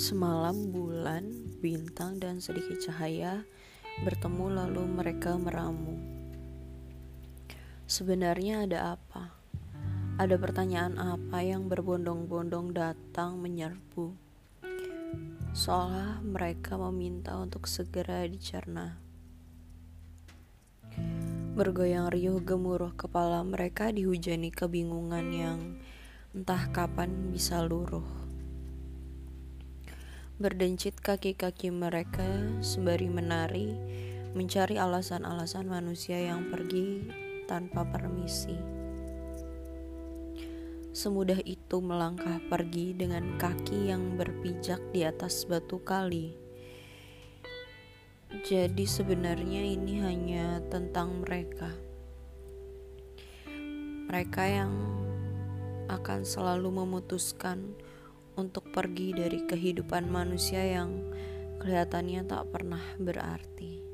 Semalam bulan, bintang, dan sedikit cahaya bertemu lalu mereka meramu. Sebenarnya ada apa? Ada pertanyaan apa yang berbondong-bondong datang menyerbu? Seolah mereka meminta untuk segera dicerna. Bergoyang riuh gemuruh kepala mereka dihujani kebingungan yang entah kapan bisa luruh. Berdencit kaki-kaki mereka sembari menari, mencari alasan-alasan manusia yang pergi tanpa permisi. Semudah itu melangkah pergi dengan kaki yang berpijak di atas batu kali. Jadi sebenarnya ini hanya tentang mereka. Mereka yang akan selalu memutuskan untuk pergi dari kehidupan manusia yang kelihatannya tak pernah berarti.